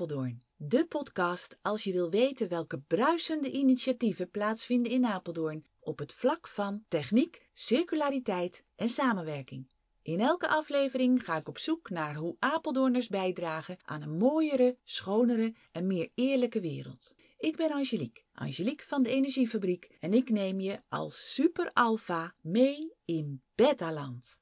Apeldoorn, de podcast als je wil weten welke bruisende initiatieven plaatsvinden in Apeldoorn op het vlak van techniek, circulariteit en samenwerking. In elke aflevering ga ik op zoek naar hoe Apeldoorners bijdragen aan een mooiere, schonere en meer eerlijke wereld. Ik ben Angelique, Angelique van de Energiefabriek en ik neem je als super alpha mee in Betaland.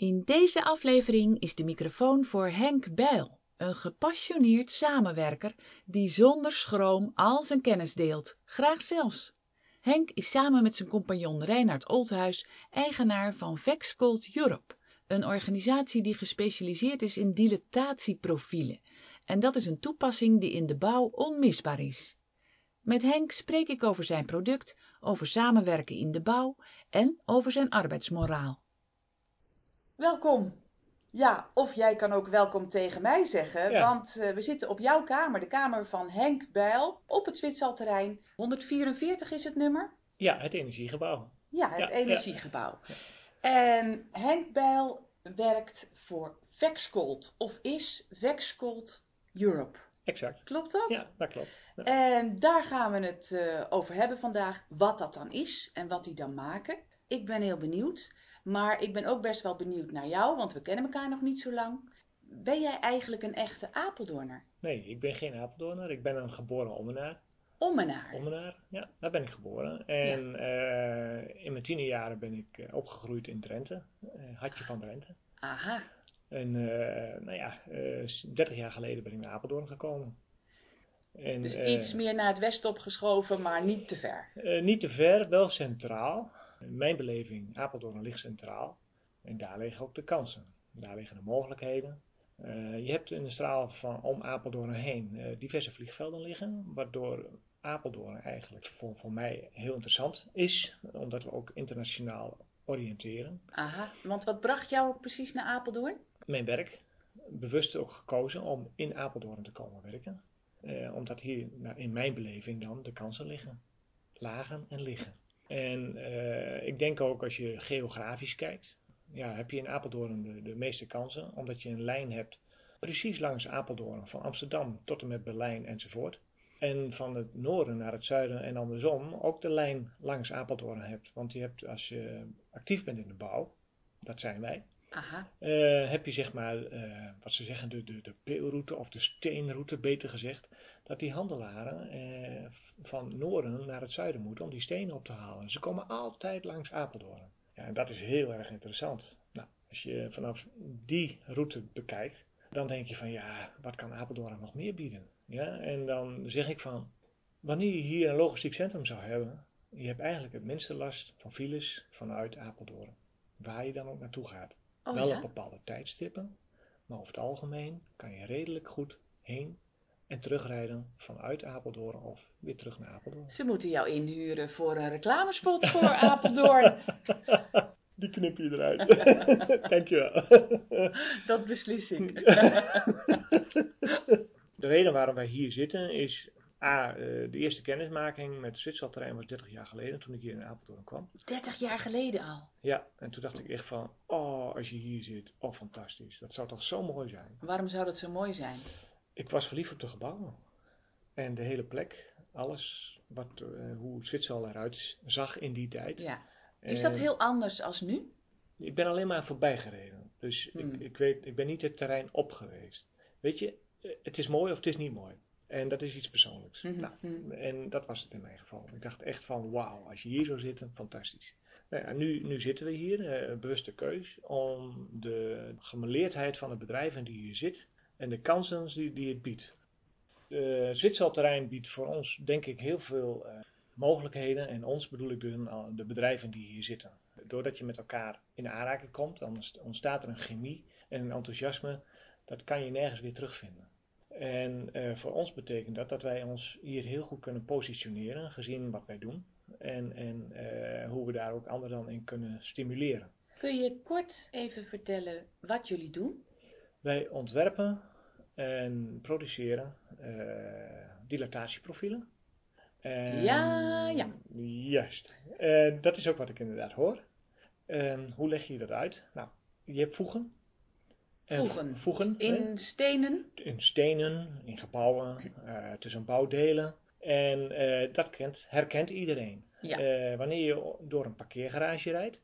In deze aflevering is de microfoon voor Henk Bijl, een gepassioneerd samenwerker die zonder schroom al zijn kennis deelt, graag zelfs. Henk is samen met zijn compagnon Reinhard Oldhuis eigenaar van Vexcold Europe, een organisatie die gespecialiseerd is in dilatatieprofielen. En dat is een toepassing die in de bouw onmisbaar is. Met Henk spreek ik over zijn product, over samenwerken in de bouw en over zijn arbeidsmoraal. Welkom. Ja, of jij kan ook welkom tegen mij zeggen, Ja. want eh, we zitten op jouw kamer, de kamer van Henk Bijl, op het Zwitserterrein. 144 is het nummer. Ja, het energiegebouw. Ja, het Ja, ja. energiegebouw. En Henk Bijl werkt voor Vexcold, of is Vexcold Europe. Exact. Klopt dat? Ja, dat klopt. Ja. En daar gaan we het eh, over hebben vandaag, wat dat dan is en wat die dan maken. Ik ben heel benieuwd, maar ik ben ook best wel benieuwd naar jou, want we kennen elkaar nog niet zo lang. Ben jij eigenlijk een echte Apeldoorner? Nee, ik ben geen Apeldoorner. Ik ben een geboren Ommenaar. Ommenaar. Ommenaar, ja, daar ben ik geboren. En eh, in mijn tienerjaren ben ik eh, opgegroeid in Drenthe. eh Hartje van Drenthe. Aha. En nou ja, eh, 30 jaar geleden ben ik naar Apeldoorn gekomen. En, Dus iets meer naar het westen opgeschoven, maar niet te ver. Niet te ver, wel centraal. In mijn beleving, Apeldoorn ligt centraal. En daar liggen ook de kansen. Daar liggen de mogelijkheden. Eh, je hebt in de straal van om Apeldoorn heen eh, diverse vliegvelden liggen. Waardoor Apeldoorn eigenlijk voor, voor mij heel interessant is. Omdat we ook internationaal oriënteren. Aha. Want wat bracht jou precies naar Apeldoorn? Mijn werk, bewust ook gekozen om in Apeldoorn te komen werken. Eh, omdat hier nou, in mijn beleving dan de kansen liggen. Lagen en liggen. En eh, ik denk ook als je geografisch kijkt, ja, heb je in Apeldoorn de, de meeste kansen. Omdat je een lijn hebt precies langs Apeldoorn, van Amsterdam tot en met Berlijn enzovoort. En van het noorden naar het zuiden en andersom ook de lijn langs Apeldoorn hebt. Want je hebt als je actief bent in de bouw, dat zijn wij, Aha. eh, heb je zeg maar, eh, wat ze zeggen, de, de, de peelroute of de steenroute, beter gezegd, dat die handelaren eh, van noorden naar het zuiden moeten om die stenen op te halen. Ze komen altijd langs Apeldoorn. Ja, en dat is heel erg interessant. Nou, als je vanaf die route bekijkt, dan denk je van ja, wat kan Apeldoorn nog meer bieden? Ja, en dan zeg ik van, wanneer je hier een logistiek centrum zou hebben, je hebt eigenlijk het minste last van files vanuit Apeldoorn. Waar je dan ook naartoe gaat Oh wel ja? op bepaalde tijdstippen, maar over het algemeen kan je redelijk goed heen en terugrijden vanuit Apeldoorn of weer terug naar Apeldoorn. Ze moeten jou inhuren voor een reclamespot voor Apeldoorn. Die knip je eruit. Dankjewel. Dat beslis ik. De reden waarom wij hier zitten is A, eh, de eerste kennismaking met Zwitserterrein was 30 jaar geleden toen ik hier in Apeldoorn kwam. 30 jaar geleden al. Ja, en toen dacht ik echt van, oh, als je hier zit, oh fantastisch. Dat zou toch zo mooi zijn. Waarom zou dat zo mooi zijn? Ik was verliefd op de gebouwen. En de hele plek, alles, wat, eh, hoe Zwitserland eruit zag in die tijd. Ja. Is dat En heel anders als nu? Ik ben alleen maar voorbij gereden. Dus Hmm. ik, ik, weet, ik ben niet het terrein op geweest. Weet je, eh, het is mooi of het is niet mooi. En dat is iets persoonlijks. Mhm, Nou, mhm. en dat was het in mijn geval. Ik dacht echt van, wauw, als je hier zou zitten, fantastisch. Nou ja, nu, nu zitten we hier, eh, een bewuste keus, om de gemeleerdheid van het bedrijf en die hier zit en de kansen die, die het biedt. De Zwitserterrein biedt voor ons, denk ik, heel veel eh, mogelijkheden. En ons bedoel ik dus aan de bedrijven die hier zitten. Doordat je met elkaar in aanraking komt, dan ontstaat er een chemie en een enthousiasme. Dat kan je nergens weer terugvinden. En eh, voor ons betekent dat dat wij ons hier heel goed kunnen positioneren, gezien wat wij doen. En, en eh, hoe we daar ook anderen dan in kunnen stimuleren. Kun je kort even vertellen wat jullie doen? Wij ontwerpen en produceren eh, dilatatieprofielen. En- Ja, ja. Juist. En dat is ook wat ik inderdaad hoor. Hoe leg je dat uit? Nou, je hebt voegen. En Voegen. voegen hè? In stenen. in stenen, in gebouwen, eh, tussen bouwdelen. En eh, dat kent, herkent iedereen. Ja. Eh, wanneer je door een parkeergarage rijdt,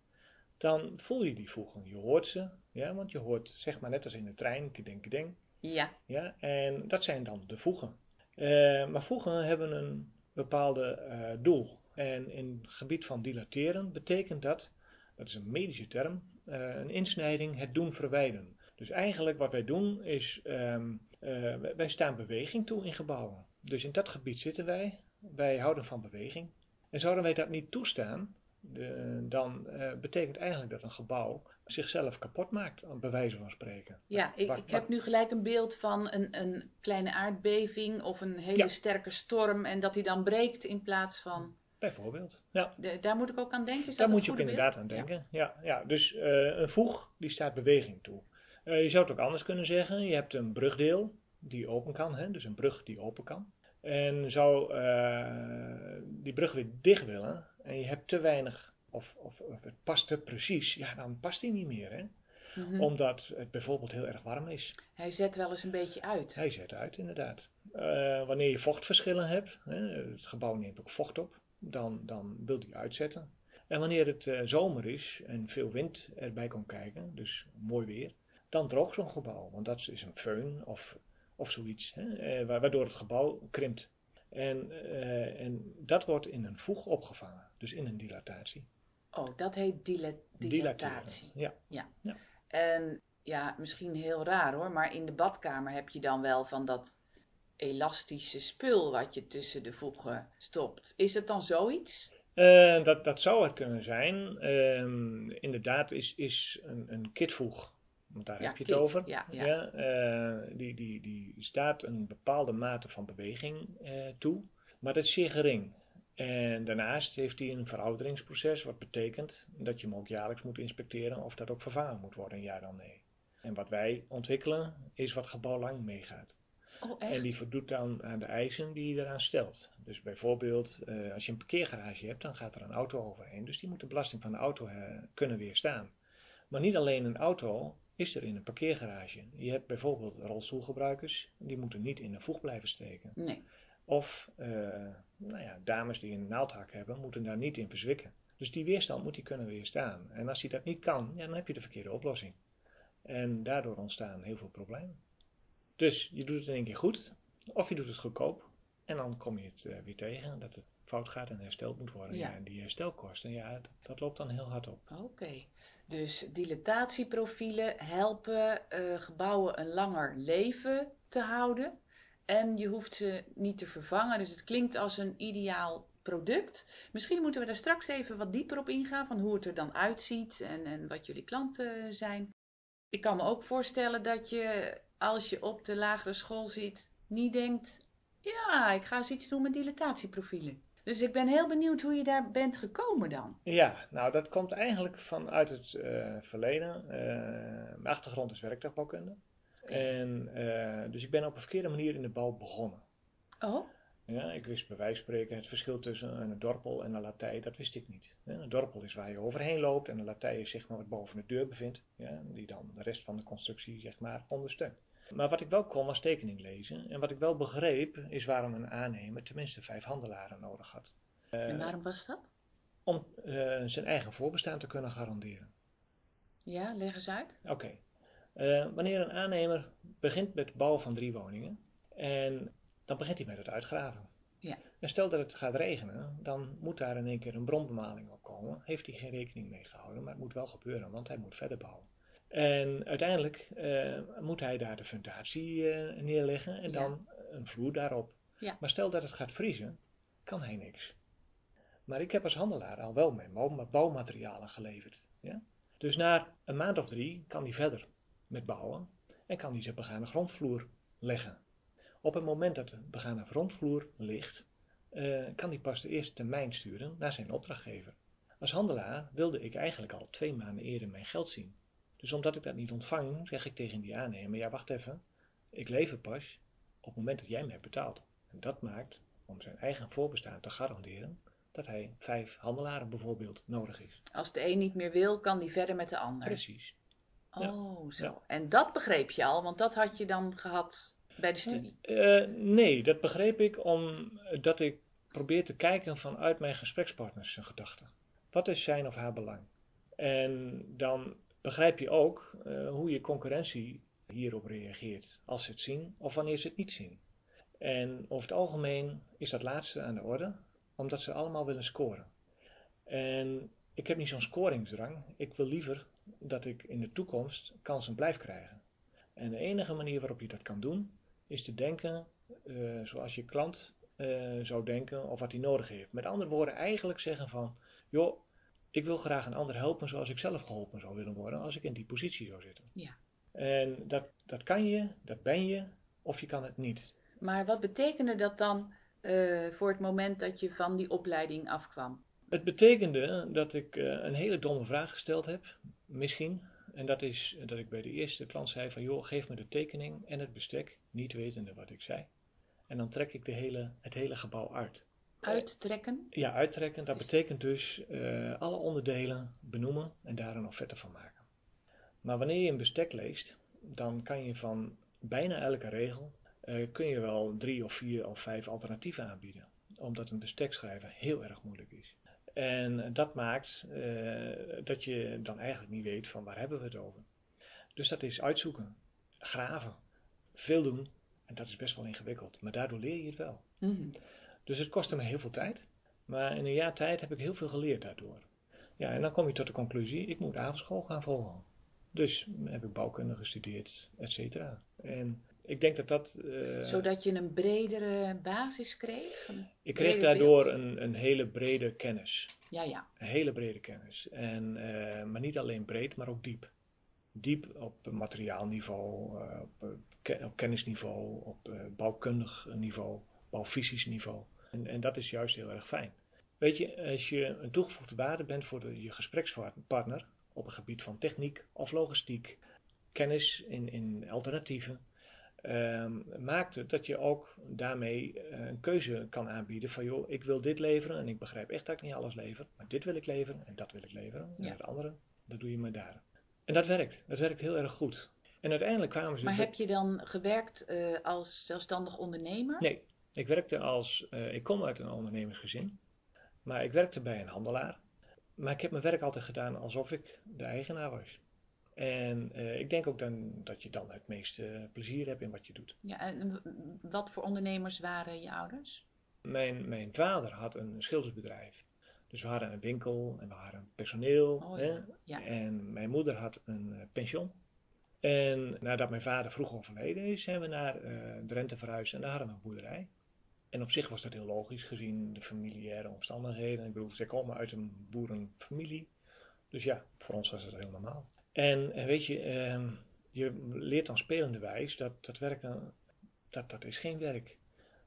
dan voel je die voegen. Je hoort ze, ja, want je hoort, zeg maar net als in de trein, kedeng, kedeng. Ja. Ja, en dat zijn dan de voegen. Maar voegen hebben een bepaalde doel. En in het gebied van dilateren betekent dat, dat is een medische term, een insnijding, het doen verwijderen. Dus eigenlijk wat wij doen is, ehm, eh, wij- staan beweging toe in gebouwen. Dus in dat gebied zitten wij, wij houden van beweging. En zouden wij dat niet toestaan, de- dan eh, betekent eigenlijk dat een gebouw zichzelf kapot maakt, bij wijze van spreken. Ja, ik, Wat- ik heb nu gelijk een beeld van een, een kleine aardbeving of een hele Ja. sterke storm en dat die dan breekt in plaats van. Bijvoorbeeld. Ja. De, daar moet ik ook aan denken. Is Daar dat moet je ook inderdaad beeld? aan denken. Ja. Ja, dus eh, een voeg die staat beweging toe. Eh, je zou het ook anders kunnen zeggen. Je hebt een brugdeel die open kan, hè? dus een brug die open kan. En zou eh, die brug weer dicht willen en je hebt te weinig of, of, of het past te precies, ja, dan past die niet meer. Hè? Mhm. Omdat het bijvoorbeeld heel erg warm is. Hij zet wel eens een beetje uit. Hij zet uit, inderdaad. Eh, wanneer je vochtverschillen hebt, hè, het gebouw neemt ook vocht op, dan, dan wil die uitzetten. En wanneer het zomer is en veel wind erbij komt kijken, dus mooi weer, dan droogt zo'n gebouw. Want dat is een föhn of, of zoiets, hè, eh, wa- waardoor het gebouw krimpt. En, eh, en dat wordt in een voeg opgevangen, dus in een dilatatie. Oh, dat heet dila- dilatatie. Ja, En ja, misschien heel raar hoor, maar in de badkamer heb je dan wel van dat elastische spul wat je tussen de voegen stopt. Is het dan zoiets? Eh, dat, dat zou het kunnen zijn. Ehm, inderdaad is, is een, een kitvoeg, want daar Ja, heb je het over. ja, ja. eh, die, die, die staat een bepaalde mate van beweging eh, toe, maar dat is zeer gering. En daarnaast heeft hij een verouderingsproces, wat betekent dat je hem ook jaarlijks moet inspecteren of dat ook vervangen moet worden, ja dan nee. En wat wij ontwikkelen is wat gebouwlang meegaat. Oh? En die voldoet dan aan de eisen die je eraan stelt. Dus bijvoorbeeld, eh, als je een parkeergarage hebt, dan gaat er een auto overheen. Dus die moet de belasting van de auto kunnen weerstaan. Maar niet alleen een auto is er in een parkeergarage. Je hebt bijvoorbeeld rolstoelgebruikers, die moeten niet in een voeg blijven steken. Nee. Of eh, nou ja, dames die een naaldhak hebben, moeten daar niet in verzwikken. Dus die weerstand moet die kunnen weerstaan. En als die dat niet kan, ja, dan heb je de verkeerde oplossing. En daardoor ontstaan heel veel problemen. Dus je doet het in één keer goed, of je doet het goedkoop. En dan kom je het eh, weer tegen dat het fout gaat en hersteld moet worden. Ja. Ja. en die herstelkosten, ja, dat, dat loopt dan heel hard op. Oké. Dus dilatatieprofielen helpen eh, gebouwen een langer leven te houden. En je hoeft ze niet te vervangen. Dus het klinkt als een ideaal product. Misschien moeten we daar straks even wat dieper op ingaan. Van hoe het er dan uitziet en, en wat jullie klanten zijn. Ik kan me ook voorstellen dat je als je op de lagere school zit niet denkt... Ja, ik ga eens iets doen met dilatatieprofielen. Dus ik ben heel benieuwd hoe je daar bent gekomen dan. Ja, nou dat komt eigenlijk vanuit het eh, verleden. Eh, mijn achtergrond is werktuigbouwkunde. En, eh, dus ik ben op een verkeerde manier in de bouw begonnen. Oh, Ja, ik wist bij wijze van spreken het verschil tussen een dorpel en een latij, dat wist ik niet. Ja, Een dorpel is waar je overheen loopt en een latij is zeg maar wat boven de deur bevindt, ja, die dan de rest van de constructie zeg maar ondersteunt. Maar wat ik wel kon was tekening lezen en wat ik wel begreep is waarom een aannemer tenminste vijf handelaren nodig had. en waarom was dat? Om eh, zijn eigen voorbestaan te kunnen garanderen. Ja, leg eens uit. Oké. Eh, wanneer een aannemer begint met het bouwen van drie woningen en dan begint hij met het uitgraven. Ja. En stel dat het gaat regenen, dan moet daar in één keer een bronbemaling op komen. Heeft hij geen rekening mee gehouden, maar het moet wel gebeuren, want hij moet verder bouwen. En uiteindelijk eh, moet hij daar de fundatie eh, neerleggen en dan een vloer daarop. Maar stel dat het gaat vriezen, kan hij niks. Maar ik heb als handelaar al wel mijn bouw- bouwmaterialen geleverd. Ja? Dus na een maand of drie kan hij verder met bouwen en kan hij zijn begane grondvloer leggen. Op het moment dat de begane grondvloer ligt, eh, kan hij pas de eerste termijn sturen naar zijn opdrachtgever. Als handelaar wilde ik eigenlijk al twee maanden eerder mijn geld zien. Dus omdat ik dat niet ontvang, zeg ik tegen die aannemer: ja, wacht even, ik lever pas op het moment dat jij mij betaalt. En dat maakt, om zijn eigen voorbestaan te garanderen, dat hij vijf handelaren bijvoorbeeld nodig is. Als de een niet meer wil, kan die verder met de ander. Precies. Oh, zo. Ja. En dat begreep je al, want dat had je dan gehad bij de studie. Eh, nee, dat begreep ik omdat ik probeer te kijken vanuit mijn gesprekspartners zijn gedachten. Wat is zijn of haar belang? En dan begrijp je ook eh, hoe je concurrentie hierop reageert. Als ze het zien of wanneer ze het niet zien. En over het algemeen is dat laatste aan de orde, omdat ze allemaal willen scoren. En ik heb niet zo'n scoringsdrang. Ik wil liever dat ik in de toekomst kansen blijf krijgen. En de enige manier waarop je dat kan doen, is te denken eh, zoals je klant eh, zou denken of wat hij nodig heeft. Met andere woorden, eigenlijk zeggen van, joh, ik wil graag een ander helpen zoals ik zelf geholpen zou willen worden als ik in die positie zou zitten. Ja. En dat, dat kan je, dat ben je, of je kan het niet. Maar wat betekende dat dan eh, voor het moment dat je van die opleiding afkwam? Het betekende dat ik eh, een hele domme vraag gesteld heb, misschien. En dat is dat ik bij de eerste klant zei van, joh, geef me de tekening en het bestek, niet wetende wat ik zei. En dan trek ik de hele, het hele gebouw uit. Uittrekken? Ja, uittrekken, dat Dus- betekent dus eh, alle onderdelen benoemen en daar een offerte van maken. Maar wanneer je een bestek leest, dan kan je van bijna elke regel, eh, kun je wel drie of vier of vijf alternatieven aanbieden. Omdat een bestek schrijven heel erg moeilijk is. En dat maakt eh, dat je dan eigenlijk niet weet van waar hebben we het over. Dus dat is uitzoeken, graven, veel doen. En dat is best wel ingewikkeld, maar daardoor leer je het wel. Mhm. Dus het kostte me heel veel tijd. Maar in een jaar tijd heb ik heel veel geleerd daardoor. Ja, en dan kom je tot de conclusie, ik moet avondschool gaan volgen. Dus heb ik bouwkunde gestudeerd, et cetera. En ik denk dat dat... eh, Zodat je een bredere basis kreeg? Ik kreeg daardoor beeld? een, een hele brede kennis. Ja, ja. Een hele brede kennis. En, eh, maar niet alleen breed, maar ook diep. Diep op materiaalniveau, eh, op, op kennisniveau, op bouwkundig niveau, bouwfysisch niveau. En, en dat is juist heel erg fijn. Weet je, als je een toegevoegde waarde bent voor de, je gesprekspartner op het gebied van techniek of logistiek, kennis in, in alternatieven, ehm, maakt het dat je ook daarmee eh, een keuze kan aanbieden van joh, ik wil dit leveren en ik begrijp echt dat ik niet alles lever, maar dit wil ik leveren en dat wil ik leveren en Ja. het andere, dat doe je maar daar. En dat werkt, dat werkt heel erg goed. En uiteindelijk kwamen ze... Maar heb je dan gewerkt eh, als zelfstandig ondernemer? Nee, ik werkte als, eh, ik kom uit een ondernemersgezin, maar ik werkte bij een handelaar. Maar ik heb mijn werk altijd gedaan alsof ik de eigenaar was. En eh, ik denk ook dan dat je dan het meeste plezier hebt in wat je doet. Ja, en wat voor ondernemers waren je ouders? Mijn, mijn vader had een schildersbedrijf. Dus we hadden een winkel en we hadden personeel. Oh, hè? ja. Ja. En mijn moeder had een eh, pension. En nadat mijn vader vroeg overleden is, zijn we naar eh Drenthe verhuisd en daar hadden we een boerderij. En op zich was dat heel logisch gezien de familiaire omstandigheden. Ik bedoel, zij komen uit een boerenfamilie. Dus ja, voor ons was dat heel normaal. En, en weet je, ehm, je leert dan spelende wijs dat, dat werken, dat, dat is geen werk.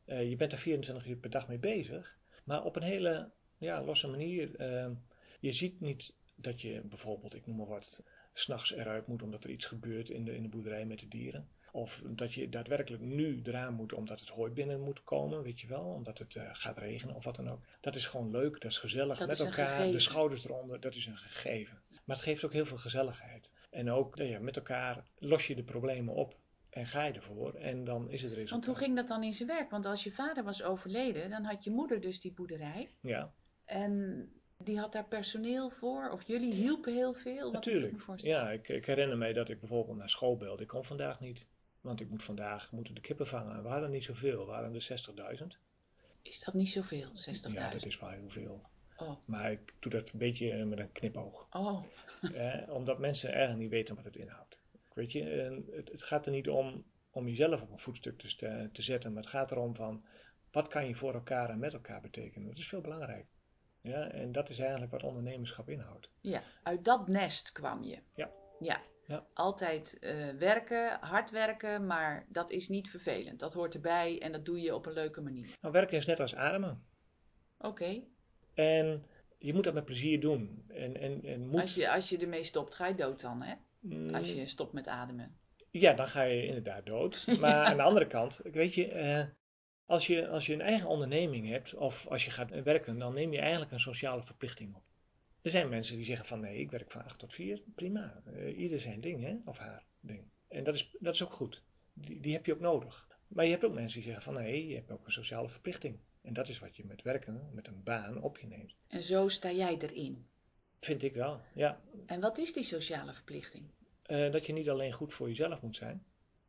Eh, je bent er 24 uur per dag mee bezig, maar op een hele ja, losse manier. Ehm, je ziet niet dat je bijvoorbeeld, ik noem maar wat, s'nachts eruit moet omdat er iets gebeurt in de, in de boerderij met de dieren. Of dat je daadwerkelijk nu eraan moet omdat het hooi binnen moet komen, weet je wel, omdat het eh, gaat regenen of wat dan ook. Dat is gewoon leuk, dat is gezellig Dat met is elkaar, de schouders eronder, dat is een gegeven. Maar het geeft ook heel veel gezelligheid. En ook nou ja, met elkaar los je de problemen op en ga je ervoor en dan is het resultaat. Want hoe ging dat dan in zijn werk? Want als je vader was overleden, dan had je moeder dus die boerderij. Ja, En die had daar personeel voor? Of jullie hielpen heel veel? Wat ik natuurlijk. me voorstellen? Ja, ik, ik herinner mij dat ik bijvoorbeeld naar school belde. Ik kon vandaag niet. Want ik moet vandaag moeten de kippen vangen. We hadden niet zoveel. We hadden er 60.000. Is dat niet zoveel, 60.000? Ja, dat is wel heel veel. Oh, Maar ik doe dat een beetje eh, met een knipoog. oh. eh, omdat mensen eigenlijk niet weten wat het inhoudt. Weet je, eh, het, het gaat er niet om om jezelf op een voetstuk te, te zetten. Maar het gaat erom van, wat kan je voor elkaar en met elkaar betekenen? Dat is veel belangrijk. Ja, en dat is eigenlijk wat ondernemerschap inhoudt. Ja, uit dat nest kwam je. Ja. Ja. Ja. Altijd eh, werken, hard werken, maar dat is niet vervelend. Dat hoort erbij en dat doe je op een leuke manier. Nou, werken is net als ademen. Oké. En je moet dat met plezier doen. En, en, en moet, Als, je, als je ermee stopt, ga je dood dan, hè? Mm, Als je stopt met ademen. Ja, dan ga je inderdaad dood. Maar aan de andere kant, weet je, eh, Als je, als je een eigen onderneming hebt of als je gaat werken, dan neem je eigenlijk een sociale verplichting op. Er zijn mensen die zeggen van nee, ik werk van 8 tot 4, prima. Uh, ieder zijn ding, hè? of haar ding. En dat is, dat is ook goed. Die, die heb je ook nodig. Maar je hebt ook mensen die zeggen van nee, je hebt ook een sociale verplichting. En dat is wat je met werken, met een baan op je neemt. En zo sta jij erin? Vind ik wel, ja. En wat is die sociale verplichting? Uh, dat je niet alleen goed voor jezelf moet zijn,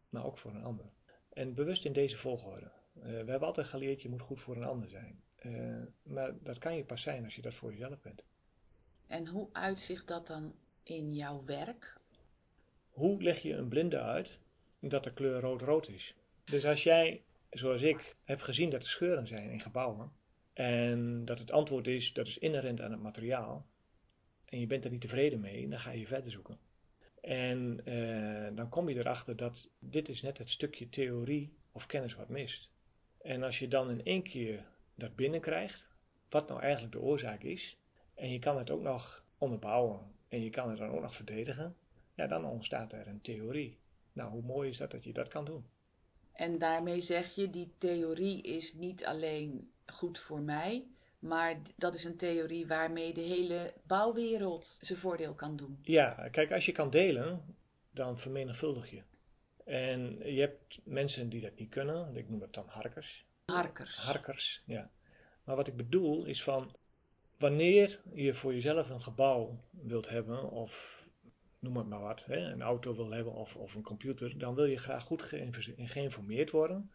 maar ook voor een ander. En bewust in deze volgorde. Uh, we hebben altijd geleerd, je moet goed voor een ander zijn. Uh, maar dat kan je pas zijn als je dat voor jezelf bent. En hoe uitzicht dat dan in jouw werk? Hoe leg je een blinde uit dat de kleur rood-rood is? Dus als jij, zoals ik, hebt gezien dat er scheuren zijn in gebouwen en dat het antwoord is dat is inherent aan het materiaal en je bent er niet tevreden mee, dan ga je verder zoeken. En uh, dan kom je erachter dat dit is net het stukje theorie of kennis wat mist. En als je dan in één keer dat binnenkrijgt, wat nou eigenlijk de oorzaak is, en je kan het ook nog onderbouwen en je kan het dan ook nog verdedigen, ja, dan ontstaat er een theorie. Nou, hoe mooi is dat dat je dat kan doen? En daarmee zeg je, die theorie is niet alleen goed voor mij, maar dat is een theorie waarmee de hele bouwwereld zijn voordeel kan doen. Ja, kijk, als je kan delen, dan vermenigvuldig je. En je hebt mensen die dat niet kunnen, ik noem het dan harkers. Harkers. Harkers, ja. Maar wat ik bedoel is van, wanneer je voor jezelf een gebouw wilt hebben, of noem het maar wat, hè, een auto wil hebben of, of een computer, dan wil je graag goed geïnformeerd worden.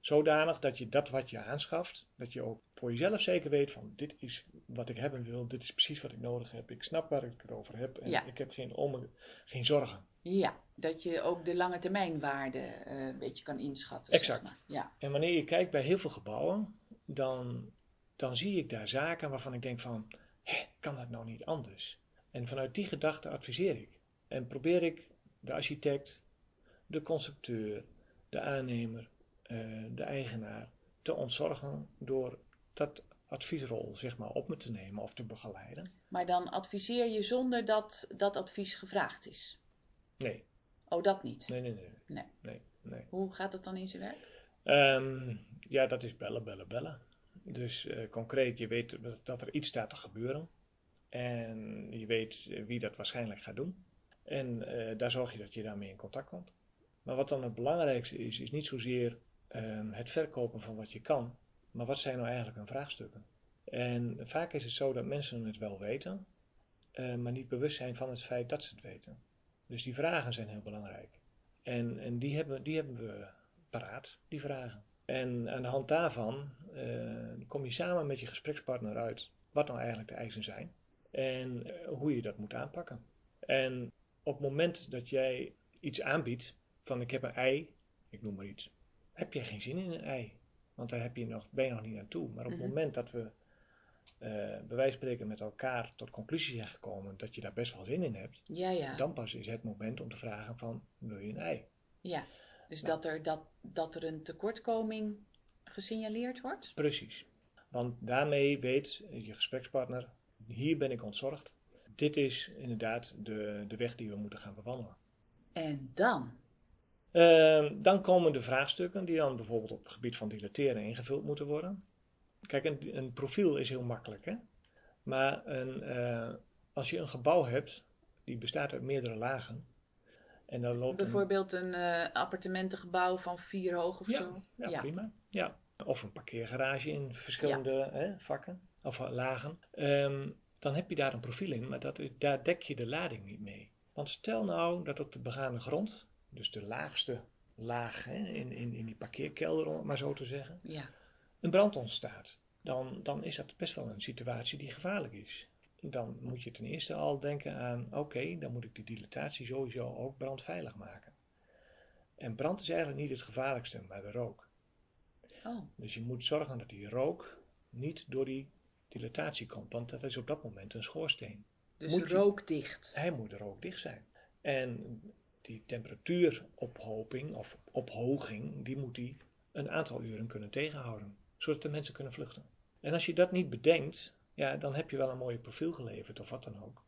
Zodanig dat je dat wat je aanschaft, dat je ook voor jezelf zeker weet van dit is wat ik hebben wil, dit is precies wat ik nodig heb, ik snap waar ik het over heb en ik heb geen, om, geen zorgen. Ja, dat je ook de lange termijnwaarde uh, een beetje kan inschatten. Exact. Zeg maar. ja. En wanneer je kijkt bij heel veel gebouwen, dan, dan zie ik daar zaken waarvan ik denk van, hé, kan dat nou niet anders? En vanuit die gedachte adviseer ik. En probeer ik de architect, de constructeur, de aannemer, uh, de eigenaar te ontzorgen door dat adviesrol zeg maar op me te nemen of te begeleiden. Maar dan adviseer je zonder dat dat advies gevraagd is? Nee. Oh, dat niet? Nee, nee, nee. Nee. nee, nee. Hoe gaat dat dan in zijn werk? Um, ja, dat is bellen, bellen, bellen. Dus uh, concreet, je weet dat er iets staat te gebeuren. En je weet wie dat waarschijnlijk gaat doen. En uh, daar zorg je dat je daarmee in contact komt. Maar wat dan het belangrijkste is, is niet zozeer um, het verkopen van wat je kan, maar wat zijn nou eigenlijk hun vraagstukken? En vaak is het zo dat mensen het wel weten, maar niet bewust zijn van het feit dat ze het weten. Dus die vragen zijn heel belangrijk. En, en die, hebben, die hebben we paraat, die vragen. En aan de hand daarvan uh, kom je samen met je gesprekspartner uit wat nou eigenlijk de eisen zijn en uh, hoe je dat moet aanpakken. En op het moment dat jij iets aanbiedt, van ik heb een ei, ik noem maar iets, heb je geen zin in een ei. Want daar heb je nog, ben je nog niet aan toe. Maar op het -hmm. moment dat we uh, bij wijze van spreken met elkaar tot conclusie zijn gekomen dat je daar best wel zin in hebt, ja, ja. dan pas is het moment om te vragen van wil je een ei? Ja, dus dat, er, dat, dat er een tekortkoming gesignaleerd wordt? Precies. Want daarmee weet je gesprekspartner, hier ben ik ontzorgd. Dit is inderdaad de, de weg die we moeten gaan bewandelen. En dan? Uh, dan komen de vraagstukken die dan bijvoorbeeld op het gebied van dilateren ingevuld moeten worden. Kijk, een, een profiel is heel makkelijk, hè? Maar een, uh, als je een gebouw hebt, die bestaat uit meerdere lagen. En dan loopt bijvoorbeeld een, een uh, appartementengebouw van vier hoog of ja, zo? Ja, ja, prima. Ja. Of een parkeergarage in verschillende ja. hè, vakken of lagen. Um, dan heb je daar een profiel in, maar dat, daar dek je de lading niet mee. Want stel nou dat op de begane grond dus de laagste laag hè, in, in, in die parkeerkelder, om het maar zo te zeggen, ja. een brand ontstaat. Dan, dan is dat best wel een situatie die gevaarlijk is. Dan moet je ten eerste al denken aan, oké, okay, dan moet ik die dilatatie sowieso ook brandveilig maken. En brand is eigenlijk niet het gevaarlijkste, maar de rook. Oh. Dus je moet zorgen dat die rook niet door die dilatatie komt, want dat is op dat moment een schoorsteen. Dus moet rookdicht? Je, hij moet rookdicht zijn. En die temperatuurophoping of ophoging, die moet die een aantal uren kunnen tegenhouden, zodat de mensen kunnen vluchten. En als je dat niet bedenkt, ja, dan heb je wel een mooie profiel geleverd of wat dan ook.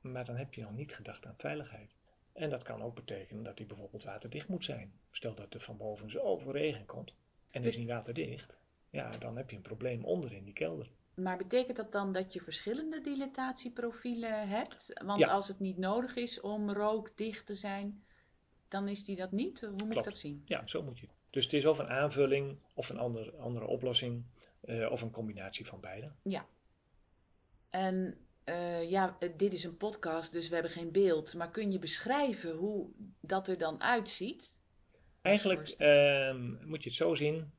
Maar dan heb je nog niet gedacht aan veiligheid. En dat kan ook betekenen dat die bijvoorbeeld waterdicht moet zijn. Stel dat er van boven zoveel regen komt. en is niet waterdicht, ja, dan heb je een probleem onder in die kelder. Maar betekent dat dan dat je verschillende dilatatieprofielen hebt? Want Ja. als het niet nodig is om rookdicht te zijn, dan is die dat niet? Hoe moet ik Klopt. dat zien? Ja, zo moet je. Dus het is of een aanvulling, of een ander, andere oplossing, eh, of een combinatie van beide. En eh, ja, eh, dit is een podcast, dus we hebben geen beeld. Maar kun je beschrijven hoe dat er dan uitziet? Eigenlijk ehm, moet je het zo zien,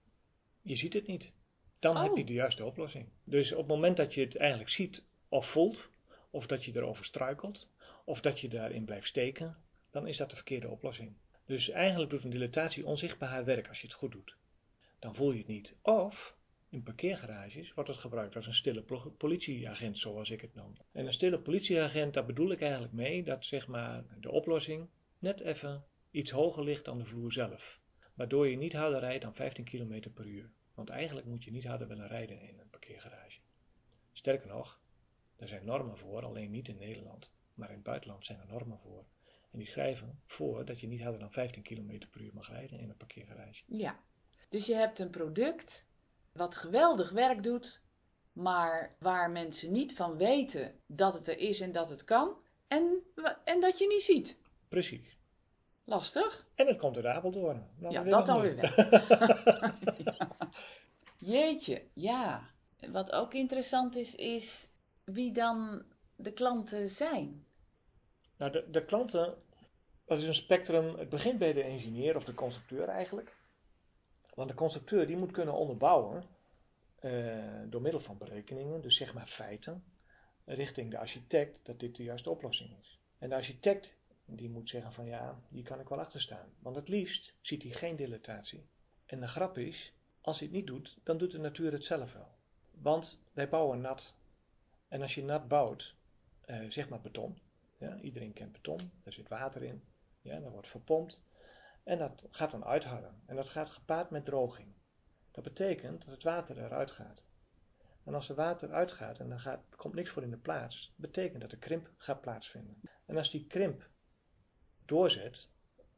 je ziet het niet. Dan Oh. heb je de juiste oplossing. Dus op het moment dat je het eigenlijk ziet of voelt, of dat je erover struikelt, of dat je daarin blijft steken, dan is dat de verkeerde oplossing. Dus eigenlijk doet een dilatatie onzichtbaar haar werk als je het goed doet. Dan voel je het niet. Of in parkeergarages wordt het gebruikt als een stille politieagent, zoals ik het noem. En een stille politieagent, daar bedoel ik eigenlijk mee dat zeg maar, de oplossing net even iets hoger ligt dan de vloer zelf. Waardoor je niet harder rijdt dan 15 km per uur. Want eigenlijk moet je niet harder willen rijden in een parkeergarage. Sterker nog, er zijn normen voor, alleen niet in Nederland. Maar in het buitenland zijn er normen voor. En die schrijven voor dat je niet harder dan 15 km per uur mag rijden in een parkeergarage. Ja. Dus je hebt een product wat geweldig werk doet, maar waar mensen niet van weten dat het er is en dat het kan. En, en dat je niet ziet. Precies. Lastig? En het komt uit Apeldoorn. Nou, Ja, dat dan weer wel. Ja. Jeetje, ja. Wat ook interessant is, is wie dan de klanten zijn. Nou, de, de klanten, dat is een spectrum. Het begint bij de ingenieur of de constructeur eigenlijk. Want de constructeur die moet kunnen onderbouwen eh, door middel van berekeningen, dus zeg maar feiten, richting de architect dat dit de juiste oplossing is. En de architect die moet zeggen van ja, hier kan ik wel achter staan. Want het liefst ziet hij geen dilatatie. En de grap is, als hij het niet doet, dan doet de natuur het zelf wel. Want wij bouwen nat. En als je nat bouwt, eh, zeg maar beton, ja, iedereen kent beton, er zit water in, ja, wordt verpompt en dat gaat dan uitharden. En dat gaat gepaard met droging. Dat betekent dat het water eruit gaat. En als er water uitgaat en er gaat, komt niks voor in de plaats, betekent dat de krimp gaat plaatsvinden. En als die krimp doorzet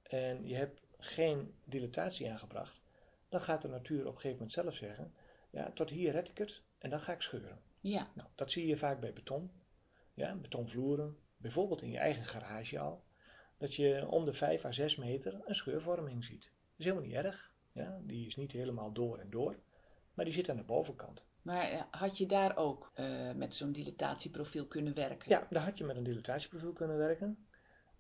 en je hebt geen dilatatie aangebracht, dan gaat de natuur op een gegeven moment zelf zeggen, ja, tot hier red ik het en dan ga ik scheuren. Ja, Nou, dat zie je vaak bij beton. Ja, betonvloeren, bijvoorbeeld in je eigen garage al. Dat je om de 5 à 6 meter een scheurvorming ziet. Dat is helemaal niet erg. Ja, die is niet helemaal door en door. Maar die zit aan de bovenkant. maar eh, had je daar ook eh, met zo'n dilatatieprofiel kunnen werken? Ja, daar had je met een dilatatieprofiel kunnen werken.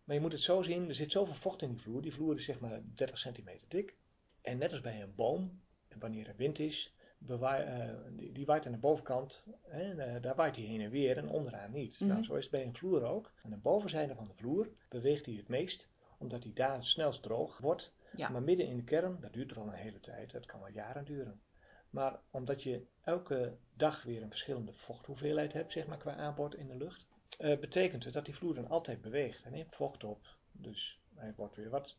Maar je moet het zo zien, er zit zoveel vocht in die vloer. Die vloer is zeg maar 30 centimeter dik. En net als bij een boom, wanneer er wind is, bewaai- eh, die, die waait aan de bovenkant. Hè, en, eh, daar waait hij heen en weer en onderaan niet. Mhm. Nou, zo is het bij een vloer ook. Aan de bovenzijde van de vloer beweegt hij het meest, omdat hij daar het snelst droog wordt. Ja. Maar midden in de kern, dat duurt wel een hele tijd, dat kan wel jaren duren. Maar omdat je elke dag weer een verschillende vochthoeveelheid hebt, zeg maar, qua aanbod in de lucht, eh, betekent het dat die vloer dan altijd beweegt. Hij neemt vocht op, dus hij wordt weer wat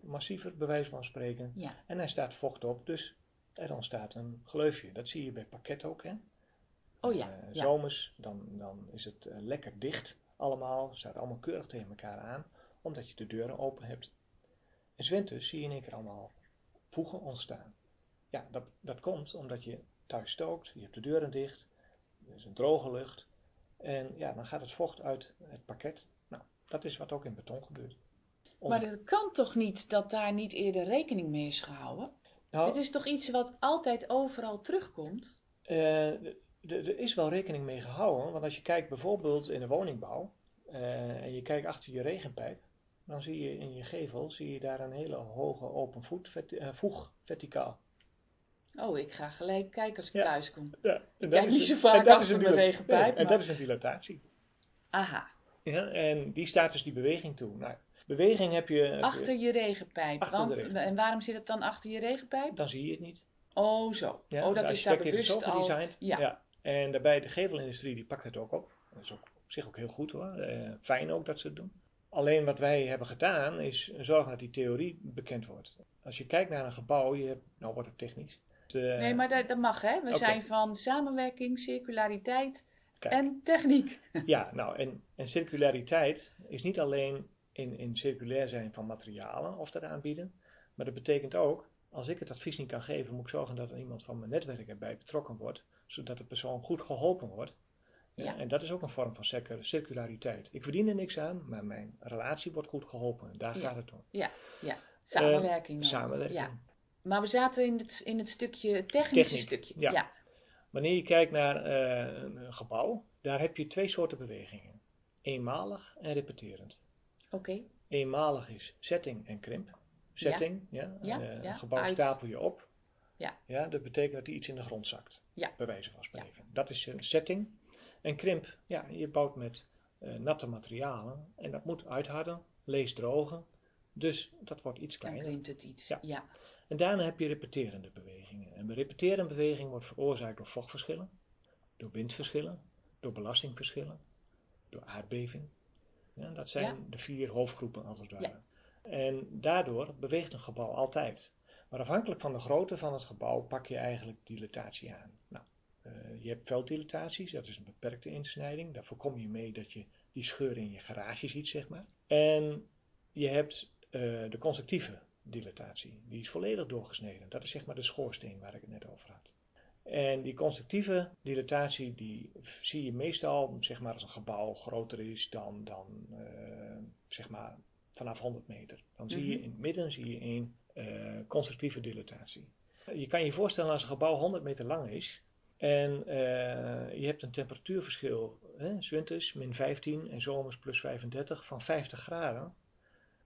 massiever, bij wijze van spreken. Ja. En hij staat vocht op, dus er ontstaat een gleufje. Dat zie je bij pakket ook, hè. Oh ja, Eh, ja. Zomers, dan, dan is het eh, lekker dicht allemaal, staat allemaal keurig tegen elkaar aan, omdat je de deuren open hebt. En 's winters zie je in één keer allemaal voegen ontstaan. Ja, dat, dat komt omdat je thuis stookt, je hebt de deuren dicht, er is een droge lucht. En ja, dan gaat het vocht uit het pakket. Nou, dat is wat ook in beton gebeurt. Om- Maar het kan toch niet dat daar niet eerder rekening mee is gehouden? Nou, Het is toch iets wat altijd overal terugkomt? Eh, er is wel rekening mee gehouden, want als je kijkt bijvoorbeeld in de woningbouw eh, en je kijkt achter je regenpijp, dan zie je in je gevel zie je daar een hele hoge open voet, eh, voeg verticaal. Oh, ik ga gelijk kijken als ik Ja. thuis kom. Ja, en dat kijk is niet een- zo vaak en dat is achter mijn regenpijp, en maar- dat is een dilatatie. Aha, Ja, en die staat dus die beweging toe. Nou, beweging heb je, achter je regenpijp. Achter Want-. En waarom zit het dan achter je regenpijp? dan zie je het niet. Oh, zo. Ja, oh, dat de is daar bewust al. gedesigned. Ja. En daarbij de gevelindustrie die pakt het ook op. Dat is ook op zich ook heel goed hoor. Eh, fijn ook dat ze het doen. Alleen wat wij hebben gedaan is zorgen dat die theorie bekend wordt. Als je kijkt naar een gebouw, je hebt, nou wordt het technisch. Eh, Nee, maar dat, dat mag, hè? We zijn van samenwerking, circulariteit Kijk. en techniek. Ja, nou en, en circulariteit is niet alleen in, in circulair zijn van materialen of dat aanbieden. Maar dat betekent ook Als ik het advies niet kan geven, moet ik zorgen dat er iemand van mijn netwerk erbij betrokken wordt, zodat de persoon goed geholpen wordt. Ja. En dat is ook een vorm van circu- circulariteit. Ik verdien er niks aan, maar mijn relatie wordt goed geholpen. En daar Ja. gaat het om. Ja, samenwerking. Eh, dan. samenwerking. Ja. Maar we zaten in het, in het stukje, technische Techniek, stukje. ja. ja. Wanneer je kijkt naar eh, een gebouw, daar heb je twee soorten bewegingen. Eenmalig en repeterend. Oké. Eenmalig is setting en krimp. Setting, ja. Ja, eh, ja, Een gebouw uit. stapel je op. Ja. ja. Dat betekent dat er iets in de grond zakt. Ja. Bij wijze van spreken. Dat is een setting. En krimp, ja, je bouwt met eh, natte materialen. En dat moet uitharden, lees drogen. Dus dat wordt iets Dan kleiner. krimpt het iets. Ja. Ja. En daarna heb je repeterende bewegingen. En de repeterende beweging wordt veroorzaakt door vochtverschillen, door windverschillen, door belastingverschillen, door aardbeving. Ja, dat zijn Ja. de vier hoofdgroepen als het ware. Ja. En daardoor beweegt een gebouw altijd. Maar afhankelijk van de grootte van het gebouw pak je eigenlijk dilatatie aan. Nou, eh, je hebt velddilataties, dat is een beperkte insnijding. Daar voorkom je mee dat je die scheur in je garage ziet, zeg maar. En je hebt eh, de constructieve dilatatie. Die is volledig doorgesneden. Dat is zeg maar de schoorsteen waar ik het net over had. En die constructieve dilatatie die zie je meestal zeg maar, als een gebouw groter is dan, dan eh, zeg maar vanaf 100 meter. Dan zie je Mhm. in het midden zie je een eh, constructieve dilatatie. Je kan je voorstellen als een gebouw 100 meter lang is en eh, je hebt een temperatuurverschil, hè, winters min 15 en zomers plus 35 van 50 graden.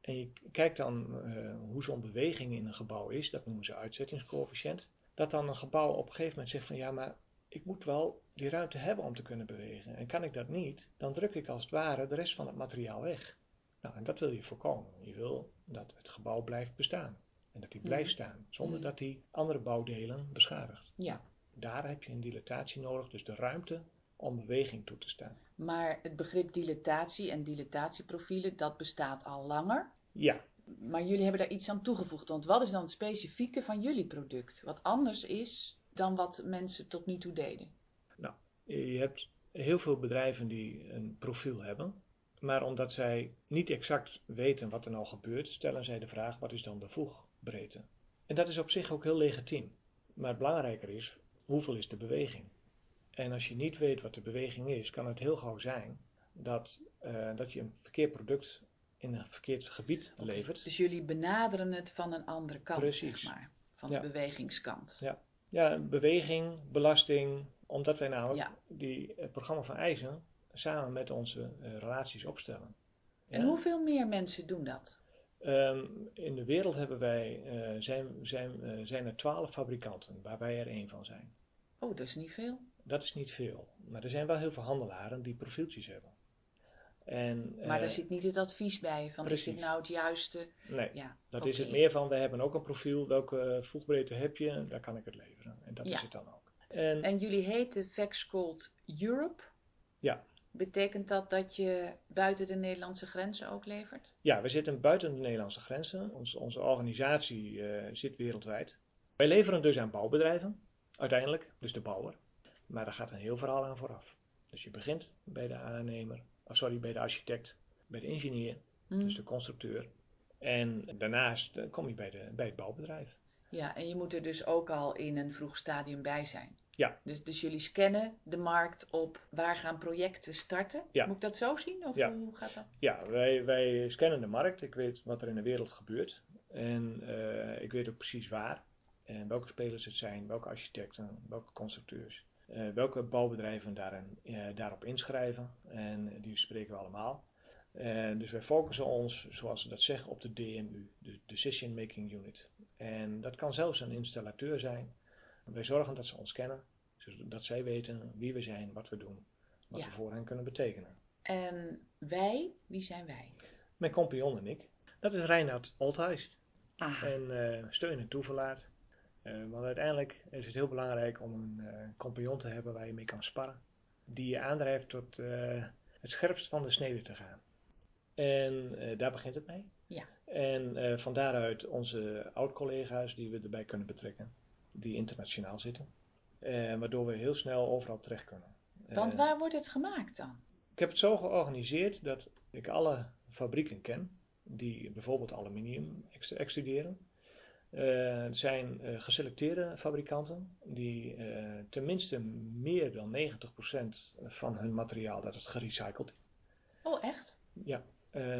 En je kijkt dan hoe zo'n beweging in een gebouw is, dat noemen ze uitzettingscoëfficiënt. Dat dan een gebouw op een gegeven moment zegt van ja, maar ik moet wel die ruimte hebben om te kunnen bewegen. En kan ik dat niet, dan druk ik als het ware de rest van het materiaal weg. Nou, en dat wil je voorkomen. Je wil dat het gebouw blijft bestaan. En dat die blijft Mhm. staan, zonder Mhm. dat die andere bouwdelen beschadigt. ja. Daar heb je een dilatatie nodig, dus de ruimte om beweging toe te staan. Maar het begrip dilatatie en dilatatieprofielen, dat bestaat al langer. Ja, Maar jullie hebben daar iets aan toegevoegd. Want wat is dan het specifieke van jullie product? Wat anders is dan wat mensen tot nu toe deden. Je hebt heel veel bedrijven die een profiel hebben, maar omdat zij niet exact weten wat er nou gebeurt, stellen zij de vraag: wat is dan de voegbreedte? En dat is op zich ook heel legitiem. Maar belangrijker is, hoeveel is de beweging? En als je niet weet wat de beweging is, kan het heel gauw zijn dat, eh, dat je een verkeerd product in een verkeerd gebied levert. Dus jullie benaderen het van een andere kant, Precies. zeg maar. Van Ja. de bewegingskant. Ja. Ja, beweging, belasting, omdat wij namelijk Ja. die, het programma van eisen samen met onze eh, relaties opstellen. En Ja. hoeveel meer mensen doen dat? Ehm, in de wereld hebben wij, eh, zijn, zijn, eh, zijn er twaalf fabrikanten, waar wij er één van zijn. Oh, dat is niet veel. Dat is niet veel, maar er zijn wel heel veel handelaren die profieltjes hebben. En, Maar eh, daar zit niet het advies bij van is dit nou het juiste? Nee, Ja, dat is het meer van, wij hebben ook een profiel, welke voegbreedte heb je, daar kan ik het leveren. En dat Ja. is het dan ook. En, En jullie heten Vexcold Europe. Ja. Betekent dat dat je buiten de Nederlandse grenzen ook levert? Ja, we zitten buiten de Nederlandse grenzen. Ons, onze organisatie eh, zit wereldwijd. Wij leveren dus aan bouwbedrijven, uiteindelijk, dus de bouwer. Maar daar gaat een heel verhaal aan vooraf. Dus je begint bij de aannemer, oh sorry, bij de architect, bij de ingenieur, Hm. dus de constructeur. En daarnaast eh, kom je bij, de, bij het bouwbedrijf. Ja, en je moet er dus ook al in een vroeg stadium bij zijn. Ja. Dus, dus jullie scannen de markt op waar gaan projecten starten? Ja. Moet ik dat zo zien? Of Ja. hoe gaat dat? Ja, wij, wij scannen de markt. Ik weet wat er in de wereld gebeurt. En eh, ik weet ook precies waar. En welke spelers het zijn, welke architecten, welke constructeurs. Eh, welke bouwbedrijven daarin, eh, daarop inschrijven. En die spreken we allemaal. En dus wij focussen ons, zoals ze dat zeggen, op de DMU, de Decision Making Unit. En dat kan zelfs een installateur zijn. Wij zorgen dat ze ons kennen, zodat zij weten wie we zijn, wat we doen, wat Ja. we voor hen kunnen betekenen. En wij, wie zijn wij? Mijn compagnon en ik. Dat is Reinhard Olthuis. Aha. En eh, steun en toeverlaat. Eh, want uiteindelijk is het heel belangrijk om een eh, compagnon te hebben waar je mee kan sparren. Die je aandrijft tot eh, het scherpst van de snede te gaan. En daar begint het mee. Ja. En van daaruit onze oud-collega's die we erbij kunnen betrekken. Die internationaal zitten. Waardoor we heel snel overal terecht kunnen. Want waar wordt het gemaakt dan? ik heb het zo georganiseerd dat ik alle fabrieken ken die bijvoorbeeld aluminium ex- extruderen. Uh, zijn uh, geselecteerde fabrikanten die uh, tenminste meer dan 90% van hun materiaal dat het gerecycled. Oh, echt? Ja,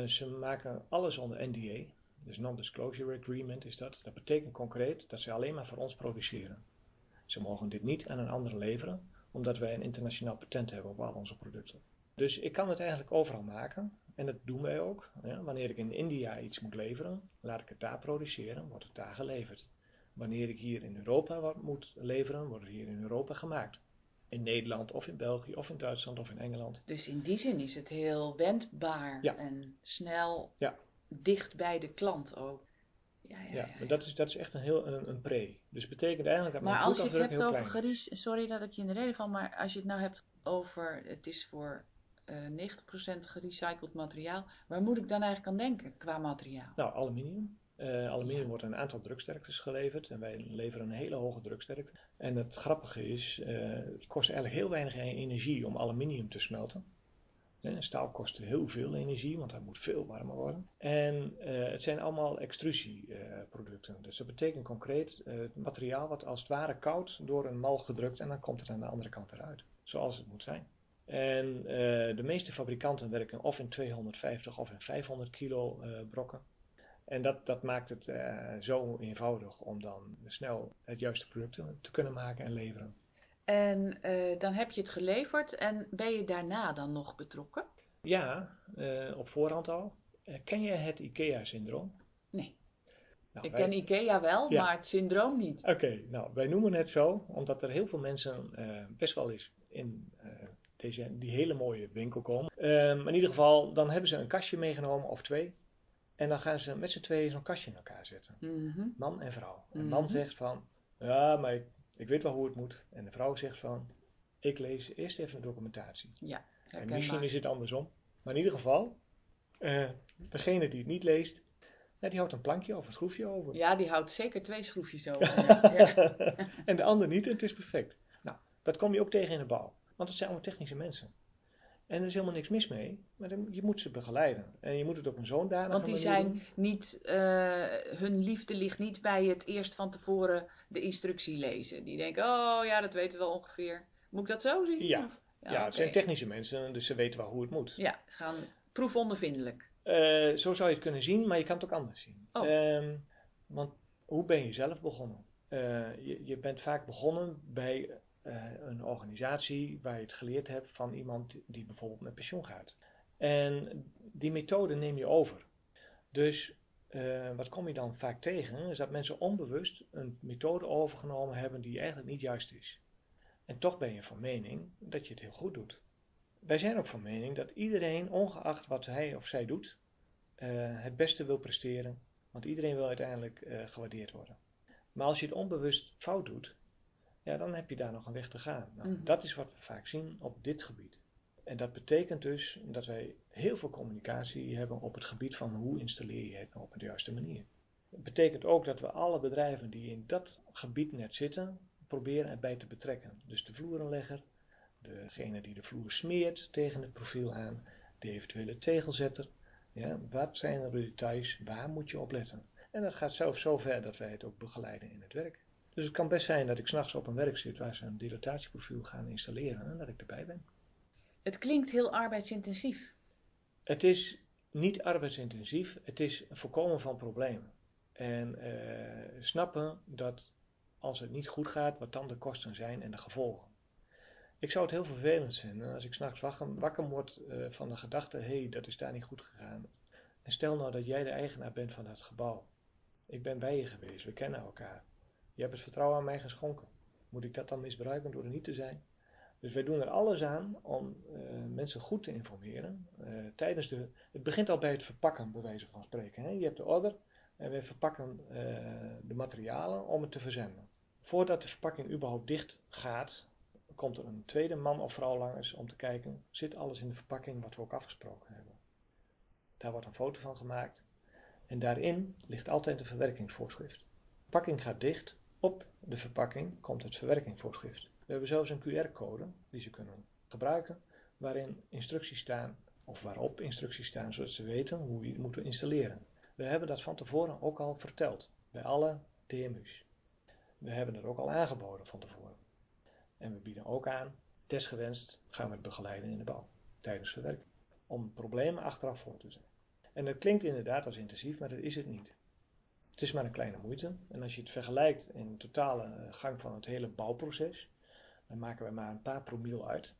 ze maken alles onder NDA, dus Non-Disclosure Agreement is dat. Dat betekent concreet dat ze alleen maar voor ons produceren. Ze mogen dit niet aan een ander leveren, omdat wij een internationaal patent hebben op al onze producten. Dus ik kan het eigenlijk overal maken. En dat doen wij ook. Ja, wanneer ik in India iets moet leveren, laat ik het daar produceren, wordt het daar geleverd. Wanneer ik hier in Europa wat moet leveren, wordt het hier in Europa gemaakt. In Nederland of in België of in Duitsland of in Engeland. Dus in die zin is het heel wendbaar Ja. en snel Ja. dicht bij de klant ook. Ja, ja, Ja, maar dat is, dat is echt een heel een, een pre. Dus betekent eigenlijk dat Maar mijn als je het hebt over gerice, sorry dat ik je in de reden val, maar als je het nou hebt over het is voor eh 90% gerecycled materiaal, waar moet ik dan eigenlijk aan denken qua materiaal? Nou, aluminium. Eh, aluminium Ja. wordt een aantal druksterktes geleverd en wij leveren een hele hoge druksterkte. En het grappige is, eh, het kost eigenlijk heel weinig energie om aluminium te smelten. Eh, staal kost heel veel energie, want dat moet veel warmer worden. En eh, het zijn allemaal extrusieproducten. dus dat betekent concreet eh, het materiaal wat als het ware koud door een mal gedrukt en dan komt het aan de andere kant eruit. Zoals het moet zijn. En eh, de meeste fabrikanten werken of in 250 of in 500 kilo eh, brokken. En dat, dat maakt het eh, zo eenvoudig om dan snel het juiste product te, kunnen maken en leveren. En dan heb je het geleverd en ben je daarna dan nog betrokken? Ja, op voorhand al. Ken je het IKEA-syndroom? Nee. Nou, ik wij- ken IKEA wel, Ja. maar het syndroom niet. Oké, nou, wij noemen het zo, omdat er heel veel mensen best wel eens in deze, die hele mooie winkel komen. Ehm, in ieder geval, dan hebben ze een kastje meegenomen of twee. En dan gaan ze met z'n tweeën zo'n kastje in elkaar zetten. Mhm. Man en vrouw. En Mhm. man zegt van, ja, maar ik, ik weet wel hoe het moet. En de vrouw zegt van, ik lees eerst even de documentatie. Ja, En misschien is het andersom. Maar in ieder geval, eh, degene die het niet leest, ja, die houdt een plankje of een schroefje over. Ja, die houdt zeker twee schroefjes over. Ja. en de ander niet en het is perfect. Nou, dat kom je ook tegen in de bouw. Want het zijn allemaal technische mensen. En er is helemaal niks mis mee, maar dan- je moet ze begeleiden. En je moet het op een zo'n danige Want die zijn doen. niet, eh, hun liefde ligt niet bij het eerst van tevoren de instructie lezen. Die denken, oh ja, dat weten we wel ongeveer. Moet ik dat zo zien? Ja. Of- Ja, het zijn technische mensen, dus ze weten wel hoe het moet. Ja, ze gaan proefondervindelijk. Eh, zo zou je het kunnen zien, maar je kan het ook anders zien. Oh. Ehm, want hoe ben je zelf begonnen? Eh, je, je bent vaak begonnen bij een organisatie waar je het geleerd hebt van iemand die bijvoorbeeld met pensioen gaat. En die methode neem je over. Dus eh, wat kom je dan vaak tegen? Is dat mensen onbewust een methode overgenomen hebben die eigenlijk niet juist is. En toch ben je van mening dat je het heel goed doet. Wij zijn ook van mening dat iedereen, ongeacht wat hij of zij doet, eh, het beste wil presteren. Want iedereen wil uiteindelijk eh, gewaardeerd worden. Maar als je het onbewust fout doet, ja, dan heb je daar nog een weg te gaan. Nou, Mhm. Dat is wat we vaak zien op dit gebied. En dat betekent dus dat wij heel veel communicatie hebben op het gebied van hoe installeer je het nou op de juiste manier. Het betekent ook dat we alle bedrijven die in dat gebied net zitten, proberen erbij te betrekken. Dus de vloerenlegger, degene die de vloer smeert tegen het profiel aan, de eventuele tegelzetter. Ja, wat zijn er de details? Waar moet je op letten? En dat gaat zelfs zo ver dat wij het ook begeleiden in het werk. Dus het kan best zijn dat ik s'nachts op een werk zit waar ze een dilatatieprofiel gaan installeren en dat ik erbij ben. Het klinkt heel arbeidsintensief. Het is niet arbeidsintensief, het is voorkomen van problemen. En eh, snappen dat als het niet goed gaat, wat dan de kosten zijn en de gevolgen. Ik zou het heel vervelend vinden als ik s'nachts wakker, wakker word eh, van de gedachte: hé, hey, dat is daar niet goed gegaan. En stel nou dat jij de eigenaar bent van dat gebouw. Ik ben bij je geweest, we kennen elkaar. Je hebt het vertrouwen aan mij geschonken. Moet ik dat dan misbruiken door er niet te zijn? Dus wij doen er alles aan om eh, mensen goed te informeren. eh, tijdens de, het begint al bij het verpakken, bij wijze van spreken. Hè? Je hebt de order en we verpakken eh, de materialen om het te verzenden. Voordat de verpakking überhaupt dicht gaat, komt er een tweede man of vrouw langs om te kijken, zit alles in de verpakking wat we ook afgesproken hebben. Daar wordt een foto van gemaakt en daarin ligt altijd een verwerkingsvoorschrift. De verpakking gaat dicht, op de verpakking komt het verwerkingsvoorschrift. We hebben zelfs een QR-code die ze kunnen gebruiken, waarin instructies staan, of waarop instructies staan, zodat ze weten hoe je het moeten installeren. We hebben dat van tevoren ook al verteld, bij alle TMU's. We hebben het ook al aangeboden van tevoren. En we bieden ook aan, desgewenst gaan we het begeleiden in de bouw, tijdens verwerking. Om problemen achteraf voor te zijn. En dat klinkt inderdaad als intensief, maar dat is het niet. Het is maar een kleine moeite. En als je het vergelijkt in de totale eh, gang van het hele bouwproces, dan maken we maar een paar promiel uit.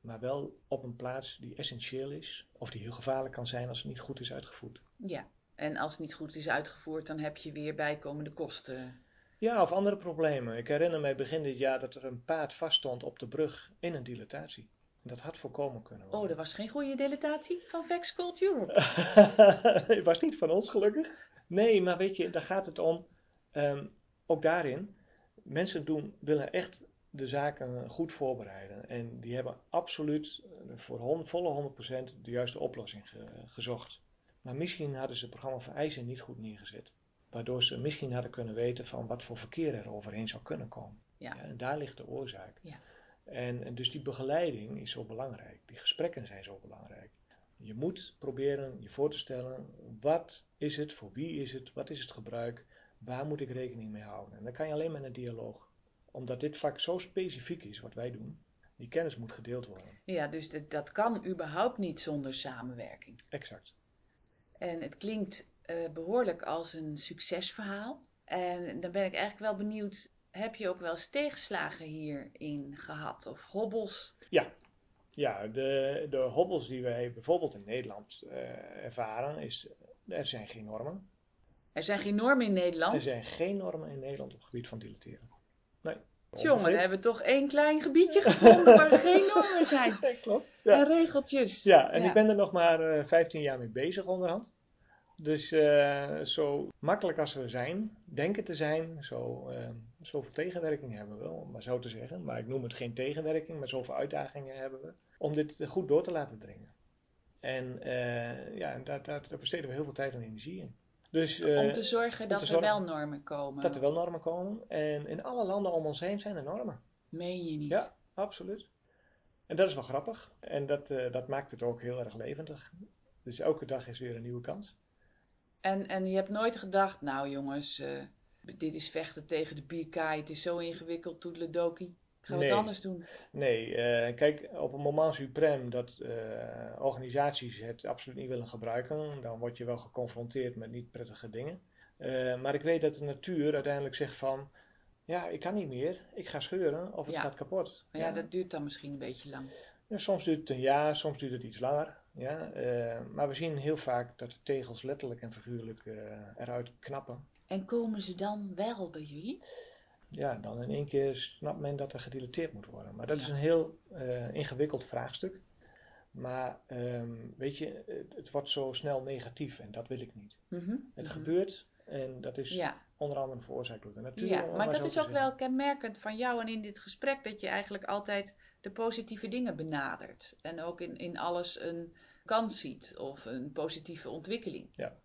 Maar wel op een plaats die essentieel is, of die heel gevaarlijk kan zijn als het niet goed is uitgevoerd. Ja, en als het niet goed is uitgevoerd, dan heb je weer bijkomende kosten. Ja, of andere problemen. Ik herinner mij begin dit jaar dat er een paard vaststond op de brug in een dilatatie. Dat had voorkomen kunnen worden. Oh, dat was geen goede dilatatie van Vex Cold Europe. Het was niet van ons gelukkig. Nee, maar weet je, daar gaat het om. ehm, ook daarin, mensen doen, willen echt de zaken goed voorbereiden. En die hebben absoluut eh, voor hon- volle 100% de juiste oplossing ge- gezocht. Maar misschien hadden ze het programma van eisen niet goed neergezet. Waardoor ze misschien hadden kunnen weten van wat voor verkeer er overheen zou kunnen komen. Ja. Ja, en daar ligt de oorzaak. Ja. En, en dus die begeleiding is zo belangrijk. Die gesprekken zijn zo belangrijk. Je moet proberen je voor te stellen, wat is het, voor wie is het, wat is het gebruik, waar moet ik rekening mee houden. En dat kan je alleen met een dialoog. Omdat dit vak zo specifiek is, wat wij doen, die kennis moet gedeeld worden. Ja, dus dat- dat kan überhaupt niet zonder samenwerking. Exact. En het klinkt eh, behoorlijk als een succesverhaal. En dan ben ik eigenlijk wel benieuwd, heb je ook wel eens tegenslagen hierin gehad? Of hobbels? Ja, de, de hobbels die wij bijvoorbeeld in Nederland eh, ervaren, is er zijn geen normen. Er zijn geen normen in Nederland. Er zijn geen normen in Nederland op het gebied van dilateren. Nee. Jongen, we hebben toch één klein gebiedje gevonden waar geen normen zijn. Klopt. En Ja. regeltjes. Ja, en ik ben er nog maar eh 15 jaar mee bezig onderhand. Dus eh, zo makkelijk als we zijn, denken te zijn, zo, eh, zoveel tegenwerking hebben we, om maar zo te zeggen. Maar ik noem het geen tegenwerking, maar zoveel uitdagingen hebben we. Om dit goed door te laten dringen. En eh, ja, daar, daar, daar besteden we heel veel tijd en energie in. Dus, eh, Om te zorgen dat te er wel normen komen. dat er wel normen komen. En in alle landen om ons heen zijn er normen. Meen je niet? Ja, absoluut. En dat is wel grappig. En dat, eh, dat maakt het ook heel erg levendig. Dus elke dag is weer een nieuwe kans. En, en je hebt nooit gedacht, nou jongens, eh, dit is vechten tegen de bierkaai, het is zo ingewikkeld, toedeledokie. Gaan we Nee. het anders doen? Nee, eh, kijk, op een moment suprem dat eh, organisaties het absoluut niet willen gebruiken, dan word je wel geconfronteerd met niet prettige dingen. Eh, maar ik weet dat de natuur uiteindelijk zegt van, ja, ik kan niet meer, ik ga scheuren of het Ja. gaat kapot. Maar ja, dat duurt dan misschien een beetje lang. Ja, soms duurt het een jaar, soms duurt het iets langer. Ja, maar we zien heel vaak dat de tegels letterlijk en figuurlijk eruit knappen. En komen ze dan wel bij jullie? Ja, dan in één keer snapt men dat er gedilateerd moet worden. Maar dat Ja. is een heel eh, ingewikkeld vraagstuk. Maar ehm, weet je, het, het wordt zo snel negatief en dat wil ik niet. Mhm, Het mhm. gebeurt en dat is Ja, onder andere veroorzaakt door de natuur. ja, maar dat is ook zeggen. wel kenmerkend van jou en in dit gesprek dat je eigenlijk altijd de positieve dingen benadert. En ook in, in alles een kans ziet of een positieve ontwikkeling. Ja.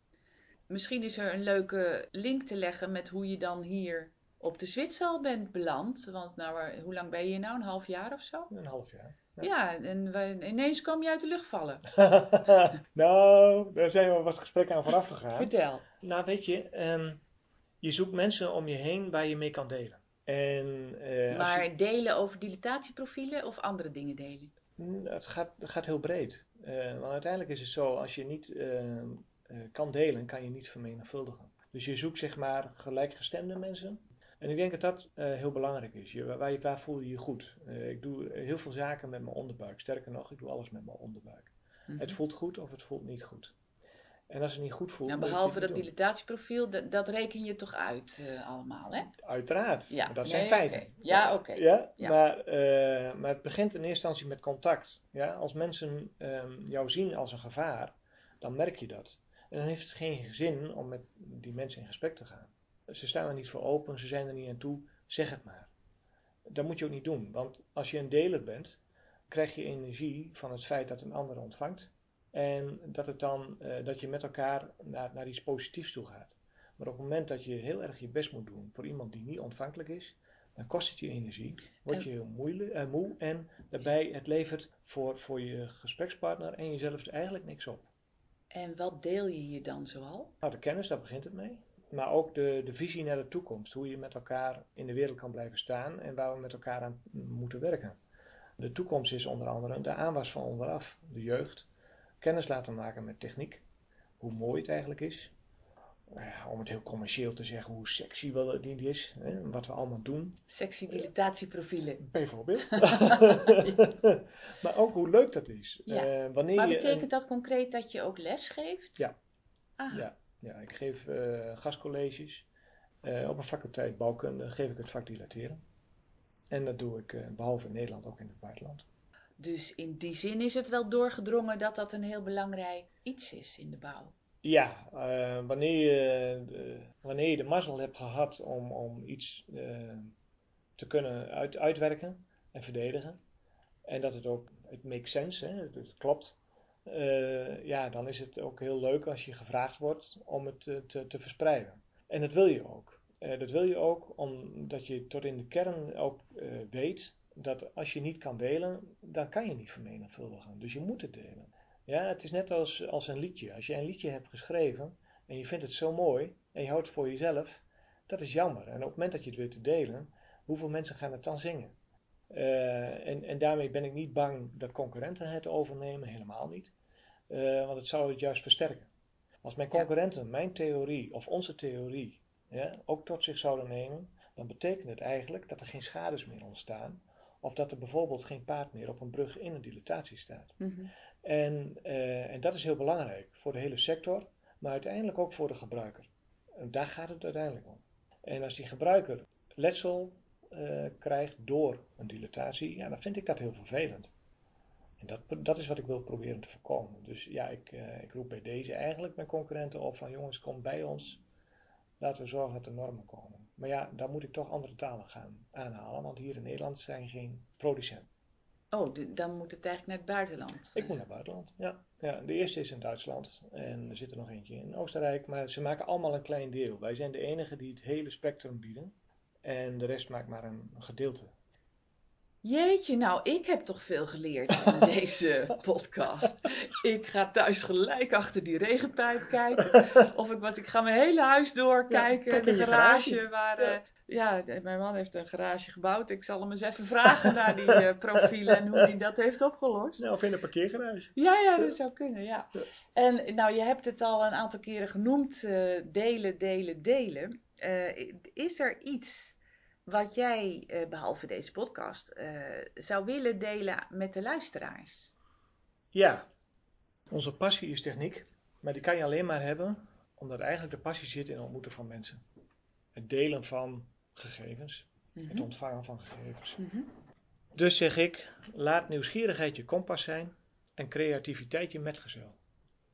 Misschien is er een leuke link te leggen met hoe je dan hier op de Zwitserland bent beland. Want nou, hoe lang ben je hier nou? Een half jaar of zo? Een half jaar. Ja. Ja, en wij- ineens kwam je uit de lucht vallen. nou, daar zijn we wat gesprekken aan vooraf gegaan. Vertel. Nou, weet je, ehm, je zoekt mensen om je heen waar je mee kan delen. En, eh, Maar je- delen over dilatatieprofielen of andere dingen delen? Mm, Het gaat, het gaat heel breed. Eh, want uiteindelijk is het zo, als je niet eh, eh, kan delen, kan je niet vermenigvuldigen. Dus je zoekt zeg maar gelijkgestemde mensen. En ik denk dat dat eh, heel belangrijk is. Je, waar, waar voel je je goed? Eh, ik doe heel veel zaken met mijn onderbuik. Sterker nog, ik doe alles met mijn onderbuik. Mhm. Het voelt goed of het voelt niet goed. En als het niet goed voelt... Nou, behalve dat dilatatieprofiel, dat, dat reken je toch uit eh, allemaal, hè? Uiteraard, Ja, maar dat nee, zijn feiten. Ja, oké. Ja, Ja. Maar, eh, maar het begint in eerste instantie met contact. Ja? Als mensen ehm, jou zien als een gevaar, dan merk je dat. En dan heeft het geen zin om met die mensen in gesprek te gaan. Ze staan er niet voor open, ze zijn er niet aan toe, zeg het maar. Dat moet je ook niet doen, want als je een deler bent, krijg je energie van het feit dat een ander ontvangt. En dat, het dan, eh, dat je met elkaar naar, naar iets positiefs toe gaat. Maar op het moment dat je heel erg je best moet doen voor iemand die niet ontvankelijk is, dan kost het je energie, word je heel moeilijk, eh, moe en daarbij het levert voor, voor je gesprekspartner en jezelf eigenlijk niks op. En wat deel je hier dan zoal? Nou, de kennis, daar begint het mee. Maar ook de, de visie naar de toekomst. Hoe je met elkaar in de wereld kan blijven staan en waar we met elkaar aan moeten werken. De toekomst is onder andere de aanwas van onderaf, de jeugd. Kennis laten maken met techniek, hoe mooi het eigenlijk is. Nou om het heel commercieel te zeggen, hoe sexy wel het niet is, hè, wat we allemaal doen. Sexy dilatatieprofielen. Bijvoorbeeld. maar ook hoe leuk dat is. Ja. Eh, wanneer Maar je betekent een- dat concreet dat je ook les geeft? Ja. Ah, Ja, ja, ik geef eh, gastcolleges. Eh, op een faculteit bouwkunde geef ik het vak dilateren. En dat doe ik eh, behalve in Nederland ook in het buitenland. Dus in die zin is het wel doorgedrongen dat dat een heel belangrijk iets is in de bouw. Ja, wanneer, je, de, wanneer je de mazzel hebt gehad om, om iets te kunnen uit, uitwerken en verdedigen. En dat het ook, het makes sense, hè, het, het klopt. Eh, ja, dan is het ook heel leuk als je gevraagd wordt om het te, te, te verspreiden. En dat wil je ook. Eh, dat wil je ook omdat je tot in de kern ook eh, weet dat als je niet kan delen, dan kan je niet vermenigvuldigen. Dus je moet het delen. Ja, het is net als, als een liedje. Als je een liedje hebt geschreven en je vindt het zo mooi en je houdt het voor jezelf, dat is jammer. En op het moment dat je het weet te delen, hoeveel mensen gaan het dan zingen? Eh, en, en daarmee ben ik niet bang dat concurrenten het overnemen, helemaal niet. Eh, want het zou het juist versterken. Als mijn concurrenten mijn theorie of onze theorie ja, ook tot zich zouden nemen, dan betekent het eigenlijk dat er geen schades meer ontstaan. Of dat er bijvoorbeeld geen paard meer op een brug in een dilatatie staat. Mhm. En, eh, en dat is heel belangrijk voor de hele sector, maar uiteindelijk ook voor de gebruiker. En daar gaat het uiteindelijk om. En als die gebruiker letsel eh, krijgt door een dilatatie, ja, dan vind ik dat heel vervelend. En dat, dat is wat ik wil proberen te voorkomen. Dus ja, ik, eh, ik roep bij deze eigenlijk mijn concurrenten op van jongens, kom bij ons. Laten we zorgen dat er normen komen. Maar ja, dan moet ik toch andere talen gaan aanhalen, want hier in Nederland zijn geen producenten. Oh, dan moet het eigenlijk naar het buitenland. Ik moet naar het buitenland, ja. ja. De eerste is in Duitsland en er zit er nog eentje in Oostenrijk, maar ze maken allemaal een klein deel. Wij zijn de enige die het hele spectrum bieden en de rest maakt maar een gedeelte. Jeetje, nou, ik heb toch veel geleerd in deze podcast. Ik ga thuis gelijk achter die regenpijp kijken. Of ik, wat, ik ga mijn hele huis doorkijken. Ja, de garage, garage. waar... Ja. eh, ja, mijn man heeft een garage gebouwd. Ik zal hem eens even vragen naar die eh, profielen en hoe hij dat heeft opgelost. Nou, of in een parkeergarage. Ja, ja, dat zou kunnen, ja. Ja. En nou, je hebt het al een aantal keren genoemd, eh, delen, delen, delen. Eh, is er iets wat jij, eh, behalve deze podcast, eh, zou willen delen met de luisteraars? Ja, onze passie is techniek, maar die kan je alleen maar hebben omdat eigenlijk de passie zit in het ontmoeten van mensen. Het delen van gegevens, het Mhm. ontvangen van gegevens. Mhm. Dus zeg ik, laat nieuwsgierigheid je kompas zijn en creativiteit je metgezel.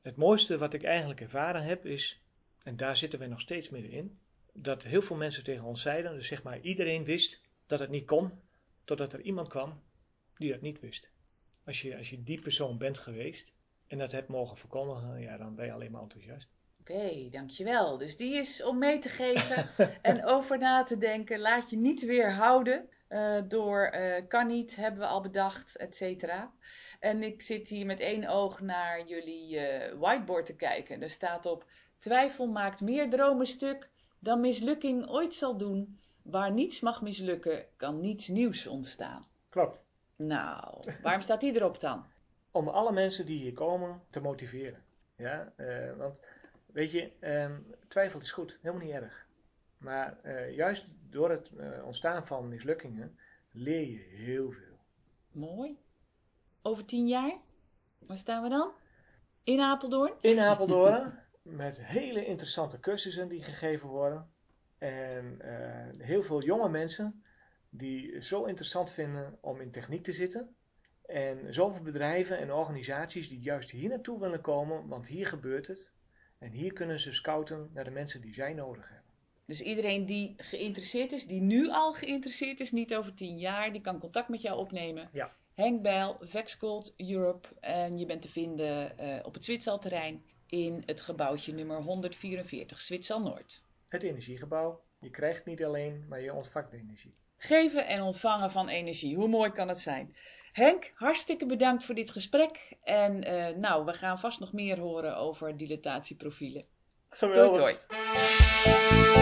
Het mooiste wat ik eigenlijk ervaren heb is, en daar zitten we nog steeds middenin, dat heel veel mensen tegen ons zeiden, dus zeg maar iedereen wist dat het niet kon, totdat er iemand kwam die dat niet wist. Als je, als je die persoon bent geweest en dat hebt mogen verkondigen, ja, dan ben je alleen maar enthousiast. Oké, dankjewel. Dus die is om mee te geven en over na te denken. Laat je niet weerhouden eh door eh, kan niet, hebben we al bedacht, et cetera. En ik zit hier met één oog naar jullie eh, whiteboard te kijken. Er staat op: Twijfel maakt meer dromen stuk dan mislukking ooit zal doen. Waar niets mag mislukken, kan niets nieuws ontstaan. Klopt. Nou, waarom staat die erop dan? Om alle mensen die hier komen te motiveren. Ja, eh, want weet je, ehm, twijfel is goed, helemaal niet erg. Maar eh, juist door het eh, ontstaan van mislukkingen leer je heel veel. Mooi. Over tien jaar? Waar staan we dan? In Apeldoorn? In Apeldoorn met hele interessante cursussen die gegeven worden. En eh, heel veel jonge mensen die het zo interessant vinden om in techniek te zitten. En zoveel bedrijven en organisaties die juist hier naartoe willen komen, want hier gebeurt het. En hier kunnen ze scouten naar de mensen die zij nodig hebben. Dus iedereen die geïnteresseerd is, die nu al geïnteresseerd is, niet over tien jaar, die kan contact met jou opnemen. Ja. Henk Bijl, Vexcold Europe. En je bent te vinden eh, op het Zwitserterrein in het gebouwtje nummer 144, Zwitser Noord. Het energiegebouw. Je krijgt niet alleen, maar je ontvangt de energie. Geven en ontvangen van energie. Hoe mooi kan het zijn? Henk, hartstikke bedankt voor dit gesprek. En eh, nou, we gaan vast nog meer horen over dilatatieprofielen. Geweldig. Doei.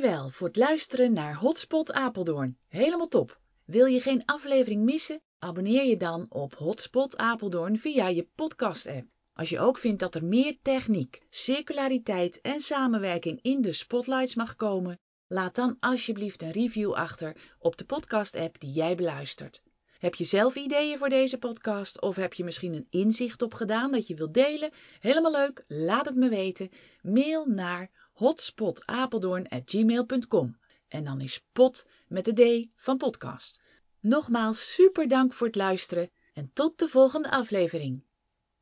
Dankjewel voor het luisteren naar Hotspot Apeldoorn. Helemaal top. Wil je geen aflevering missen? Abonneer je dan op Hotspot Apeldoorn via je podcast-app. Als je ook vindt dat er meer techniek, circulariteit en samenwerking in de spotlights mag komen, laat dan alsjeblieft een review achter op de podcast-app die jij beluistert. Heb je zelf ideeën voor deze podcast of heb je misschien een inzicht opgedaan dat je wilt delen? Helemaal leuk, laat het me weten. Mail naar hotspotapeldoorn@gmail.com en dan is pot met de D van podcast. Nogmaals super dank voor het luisteren en tot de volgende aflevering.